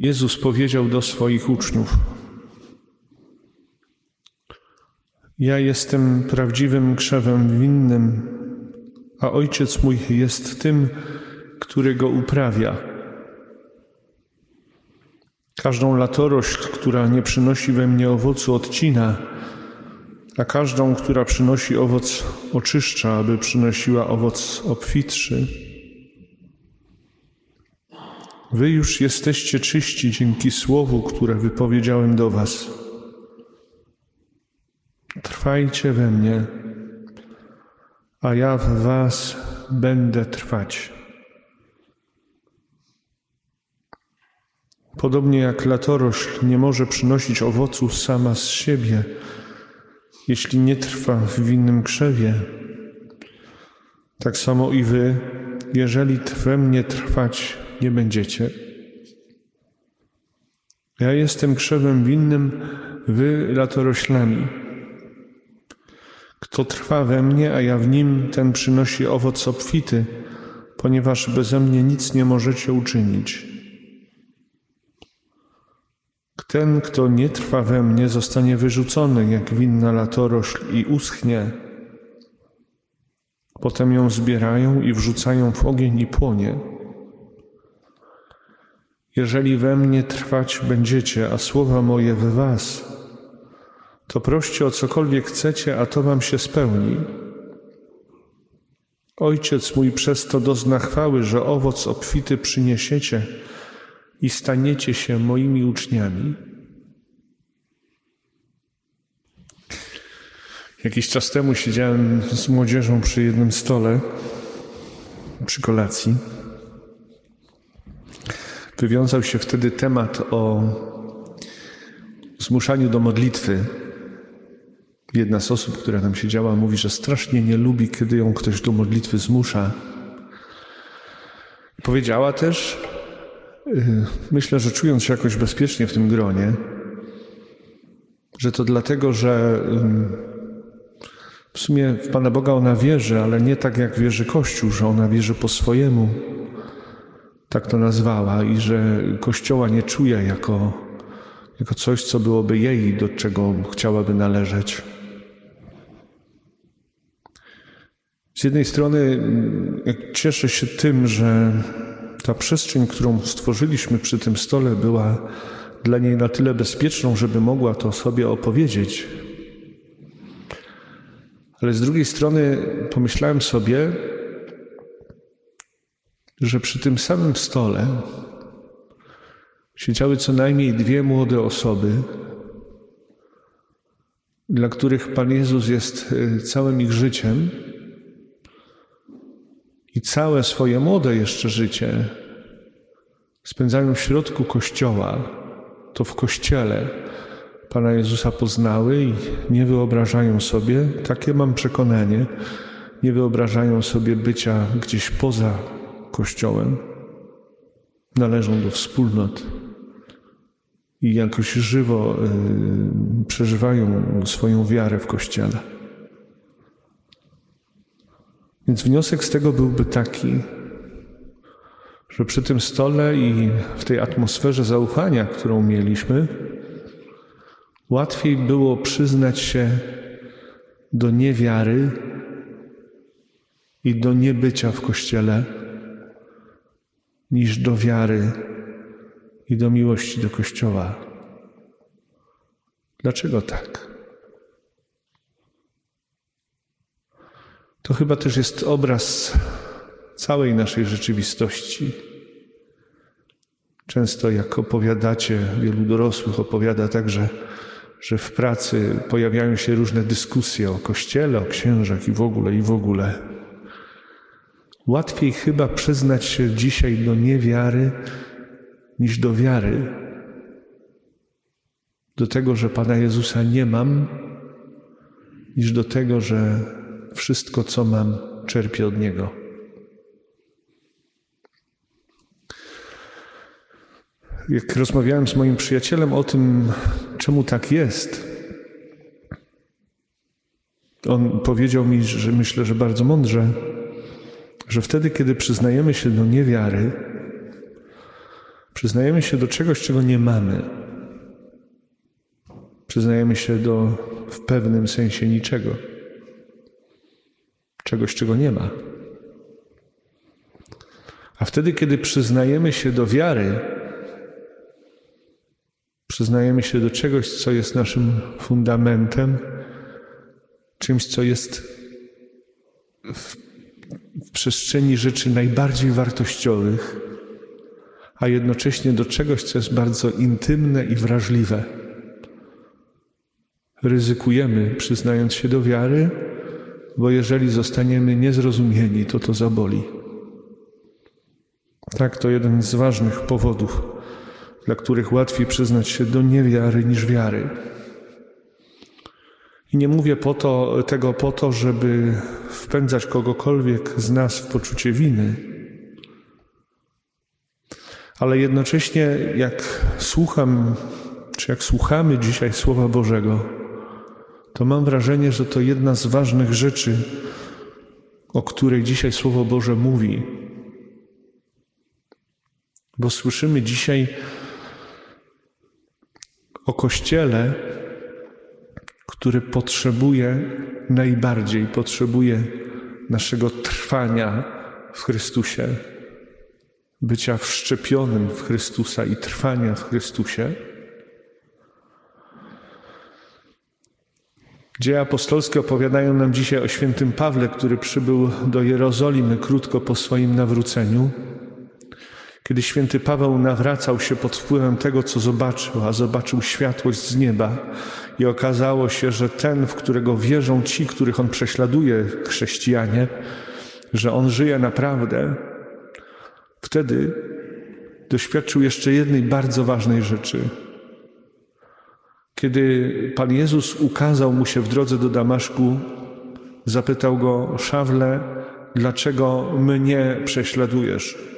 Jezus powiedział do swoich uczniów: Ja jestem prawdziwym krzewem winnym, a ojciec mój jest tym, który go uprawia. Każdą latorośl, która nie przynosi we mnie owocu, odcina, a każdą, która przynosi owoc, oczyszcza, aby przynosiła owoc obfitszy. Wy już jesteście czyści dzięki słowu, które wypowiedziałem do Was. Trwajcie we mnie, a ja w Was będę trwać. Podobnie jak latorośl nie może przynosić owocu sama z siebie, jeśli nie trwa w winnym krzewie, tak samo i wy, jeżeli we mnie trwać nie będziecie. Ja jestem krzewem winnym, wy latoroślami. Kto trwa we mnie, a ja w nim, ten przynosi owoc obfity, ponieważ beze mnie nic nie możecie uczynić. Ten, kto nie trwa we mnie, zostanie wyrzucony jak winna latorośl i uschnie. Potem ją zbierają i wrzucają w ogień i płonie. Jeżeli we mnie trwać będziecie, a słowa moje w was, to proście o cokolwiek chcecie, a to wam się spełni. Ojciec mój przez to dozna chwały, że owoc obfity przyniesiecie i staniecie się moimi uczniami. Jakiś czas temu siedziałem z młodzieżą przy jednym stole, przy kolacji. Wywiązał się wtedy temat o zmuszaniu do modlitwy. Jedna z osób, która tam siedziała, mówi, że strasznie nie lubi, kiedy ją ktoś do modlitwy zmusza. Powiedziała też, y, myślę, że czując się jakoś bezpiecznie w tym gronie, że to dlatego, że w sumie w Pana Boga ona wierzy, ale nie tak jak wierzy Kościół, że ona wierzy po swojemu, tak to nazwała, i że Kościoła nie czuje jako, jako coś, co byłoby jej, do czego chciałaby należeć. Z jednej strony cieszę się tym, że ta przestrzeń, którą stworzyliśmy przy tym stole, była dla niej na tyle bezpieczną, żeby mogła to sobie opowiedzieć. Ale z drugiej strony pomyślałem sobie, że przy tym samym stole siedziały co najmniej dwie młode osoby, dla których Pan Jezus jest y, całym ich życiem i całe swoje młode jeszcze życie spędzają w środku kościoła, to w kościele Pana Jezusa poznały i nie wyobrażają sobie, takie mam przekonanie, nie wyobrażają sobie bycia gdzieś poza Kościołem. Należą do wspólnot i jakoś żywo y, przeżywają swoją wiarę w Kościele. Więc wniosek z tego byłby taki, że przy tym stole i w tej atmosferze zaufania, którą mieliśmy, Łatwiej było przyznać się do niewiary i do niebycia w Kościele, niż do wiary i do miłości do Kościoła. Dlaczego tak? To chyba też jest obraz całej naszej rzeczywistości. Często, jak opowiadacie, wielu dorosłych opowiada także, że w pracy pojawiają się różne dyskusje o kościele, o księżach i w ogóle, i w ogóle. Łatwiej chyba przyznać się dzisiaj do niewiary niż do wiary. Do tego, że Pana Jezusa nie mam, niż do tego, że wszystko, co mam, czerpię od Niego. Jak rozmawiałem z moim przyjacielem o tym, czemu tak jest, on powiedział mi, że myślę, że bardzo mądrze, że wtedy, kiedy przyznajemy się do niewiary, Przyznajemy się do czegoś, czego nie mamy. Przyznajemy się do w pewnym sensie niczego. Czegoś, czego nie ma. A wtedy, kiedy przyznajemy się do wiary, przyznajemy się do czegoś, co jest naszym fundamentem, czymś, co jest w, w przestrzeni rzeczy najbardziej wartościowych, a jednocześnie do czegoś, co jest bardzo intymne i wrażliwe. Ryzykujemy, przyznając się do wiary, bo jeżeli zostaniemy niezrozumieni, to to zaboli. Tak, to jeden z ważnych powodów, dla których łatwiej przyznać się do niewiary niż wiary. I nie mówię po to, tego po to, żeby wpędzać kogokolwiek z nas w poczucie winy, ale jednocześnie jak słucham, czy jak słuchamy dzisiaj Słowa Bożego, to mam wrażenie, że to jedna z ważnych rzeczy, o której dzisiaj Słowo Boże mówi. Bo słyszymy dzisiaj o Kościele, który potrzebuje najbardziej, potrzebuje naszego trwania w Chrystusie, bycia wszczepionym w Chrystusa i trwania w Chrystusie. Dzieje apostolskie opowiadają nam dzisiaj o świętym Pawle, który przybył do Jerozolimy krótko po swoim nawróceniu. Kiedy święty Paweł nawracał się pod wpływem tego, co zobaczył, a zobaczył światłość z nieba, i okazało się, że ten, w którego wierzą ci, których on prześladuje, chrześcijanie, że on żyje naprawdę, wtedy doświadczył jeszcze jednej bardzo ważnej rzeczy. Kiedy Pan Jezus ukazał mu się w drodze do Damaszku, zapytał go: Szawle, dlaczego mnie prześladujesz?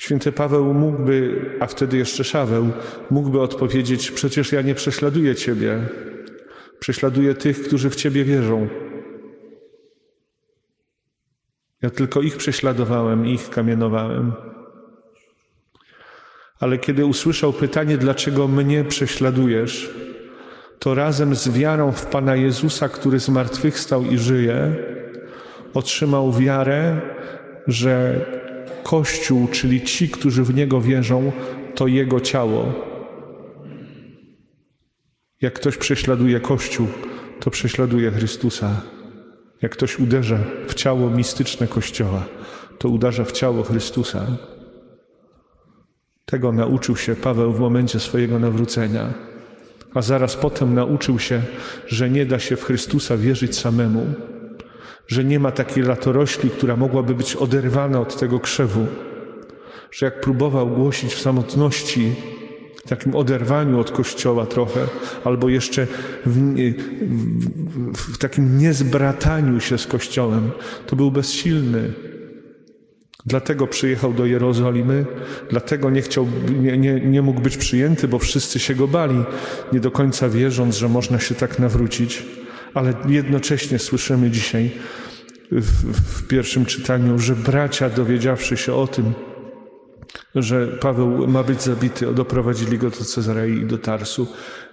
Święty Paweł mógłby, a wtedy jeszcze Szaweł, mógłby odpowiedzieć: Przecież ja nie prześladuję Ciebie, prześladuję tych, którzy w Ciebie wierzą. Ja tylko ich prześladowałem, ich kamienowałem. Ale kiedy usłyszał pytanie, dlaczego mnie prześladujesz, to razem z wiarą w Pana Jezusa, który zmartwychwstał i żyje, otrzymał wiarę, że Kościół, czyli ci, którzy w Niego wierzą, to Jego ciało. Jak ktoś prześladuje Kościół, to prześladuje Chrystusa. Jak ktoś uderza w ciało mistyczne Kościoła, to uderza w ciało Chrystusa. Tego nauczył się Paweł w momencie swojego nawrócenia, a zaraz potem nauczył się, że nie da się w Chrystusa wierzyć samemu, że nie ma takiej latorośli, która mogłaby być oderwana od tego krzewu, że jak próbował głosić w samotności, w takim oderwaniu od Kościoła trochę, albo jeszcze w, w, w takim niezbrataniu się z Kościołem, to był bezsilny. Dlatego przyjechał do Jerozolimy, dlatego nie, chciał, nie, nie, nie mógł być przyjęty, bo wszyscy się go bali, nie do końca wierząc, że można się tak nawrócić ale jednocześnie słyszymy dzisiaj w, w pierwszym czytaniu, że bracia dowiedziawszy się o tym, że Paweł ma być zabity, doprowadzili go do Cezarei i do Tarsu.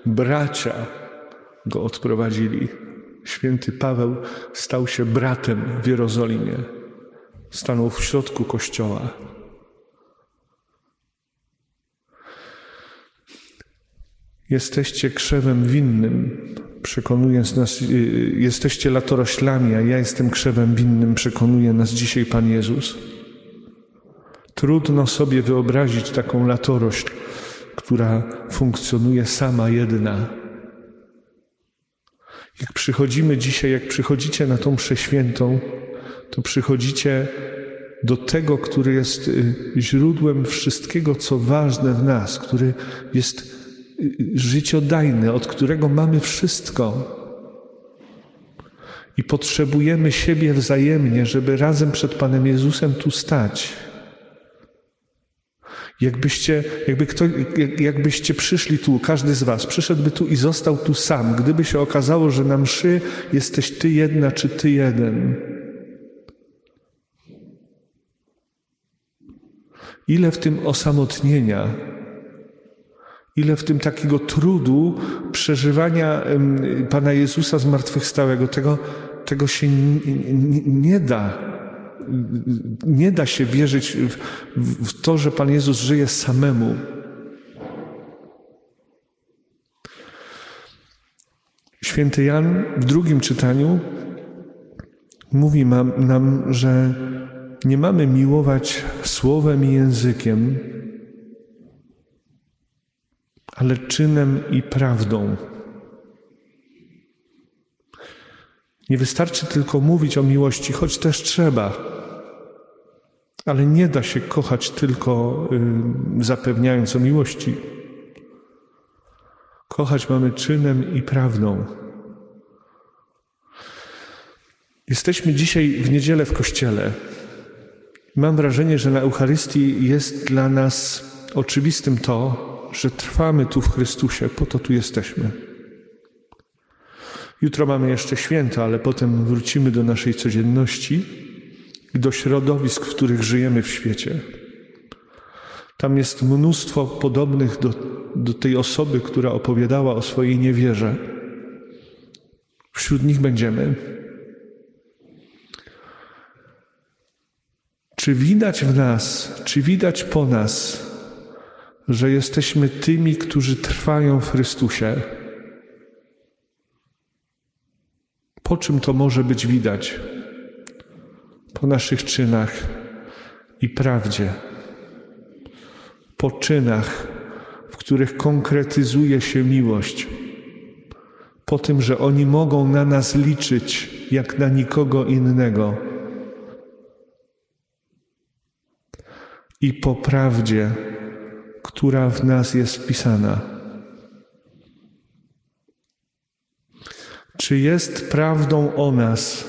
Bracia go odprowadzili. Święty Paweł stał się bratem w Jerozolimie. Stanął w środku kościoła. Jesteście krzewem winnym, przekonuje nas, y, y, jesteście latoroślami, a ja jestem krzewem winnym, przekonuje nas dzisiaj Pan Jezus. Trudno sobie wyobrazić taką latorośl, która funkcjonuje sama jedna. Jak przychodzimy dzisiaj, jak przychodzicie na tą przeświętą, to przychodzicie do tego, który jest y, źródłem wszystkiego, co ważne w nas, który jest życiodajny, od którego mamy wszystko. I potrzebujemy siebie wzajemnie, żeby razem przed Panem Jezusem tu stać. Jakbyście, jakby kto, jakbyście przyszli tu, każdy z Was przyszedłby tu i został tu sam, gdyby się okazało, że na mszy jesteś Ty jedna czy Ty jeden. Ile w tym osamotnienia, ile w tym takiego trudu przeżywania Pana Jezusa zmartwychwstałego. Tego, tego się nie, da. Nie da się wierzyć w, w to, że Pan Jezus żyje samemu. Święty Jan w drugim czytaniu mówi nam, że nie mamy miłować słowem i językiem, ale czynem i prawdą. Nie wystarczy tylko mówić o miłości, choć też trzeba, ale nie da się kochać tylko y, zapewniając o miłości. Kochać mamy czynem i prawdą. Jesteśmy dzisiaj w niedzielę w kościele. Mam wrażenie, że na Eucharystii jest dla nas oczywistym to, że trwamy tu w Chrystusie, po to tu jesteśmy. Jutro mamy jeszcze święta, ale potem wrócimy do naszej codzienności i do środowisk, w których żyjemy w świecie. Tam jest mnóstwo podobnych do, do tej osoby, która opowiadała o swojej niewierze. Wśród nich będziemy. Czy widać w nas, czy widać po nas, że jesteśmy tymi, którzy trwają w Chrystusie? Po czym to może być widać? Po naszych czynach i prawdzie. Po czynach, w których konkretyzuje się miłość. Po tym, że oni mogą na nas liczyć jak na nikogo innego. I po prawdzie, która w nas jest wpisana. Czy jest prawdą o nas,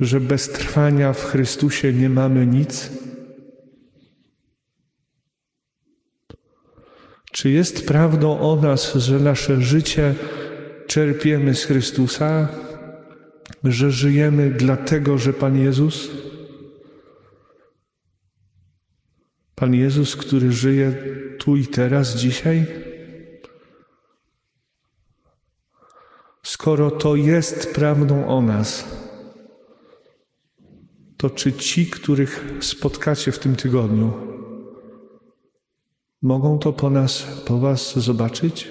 że bez trwania w Chrystusie nie mamy nic? Czy jest prawdą o nas, że nasze życie czerpiemy z Chrystusa, że żyjemy dlatego, że Pan Jezus? Pan Jezus, który żyje tu i teraz, dzisiaj? Skoro to jest prawdą o nas, to czy ci, których spotkacie w tym tygodniu, mogą to po nas, po Was zobaczyć?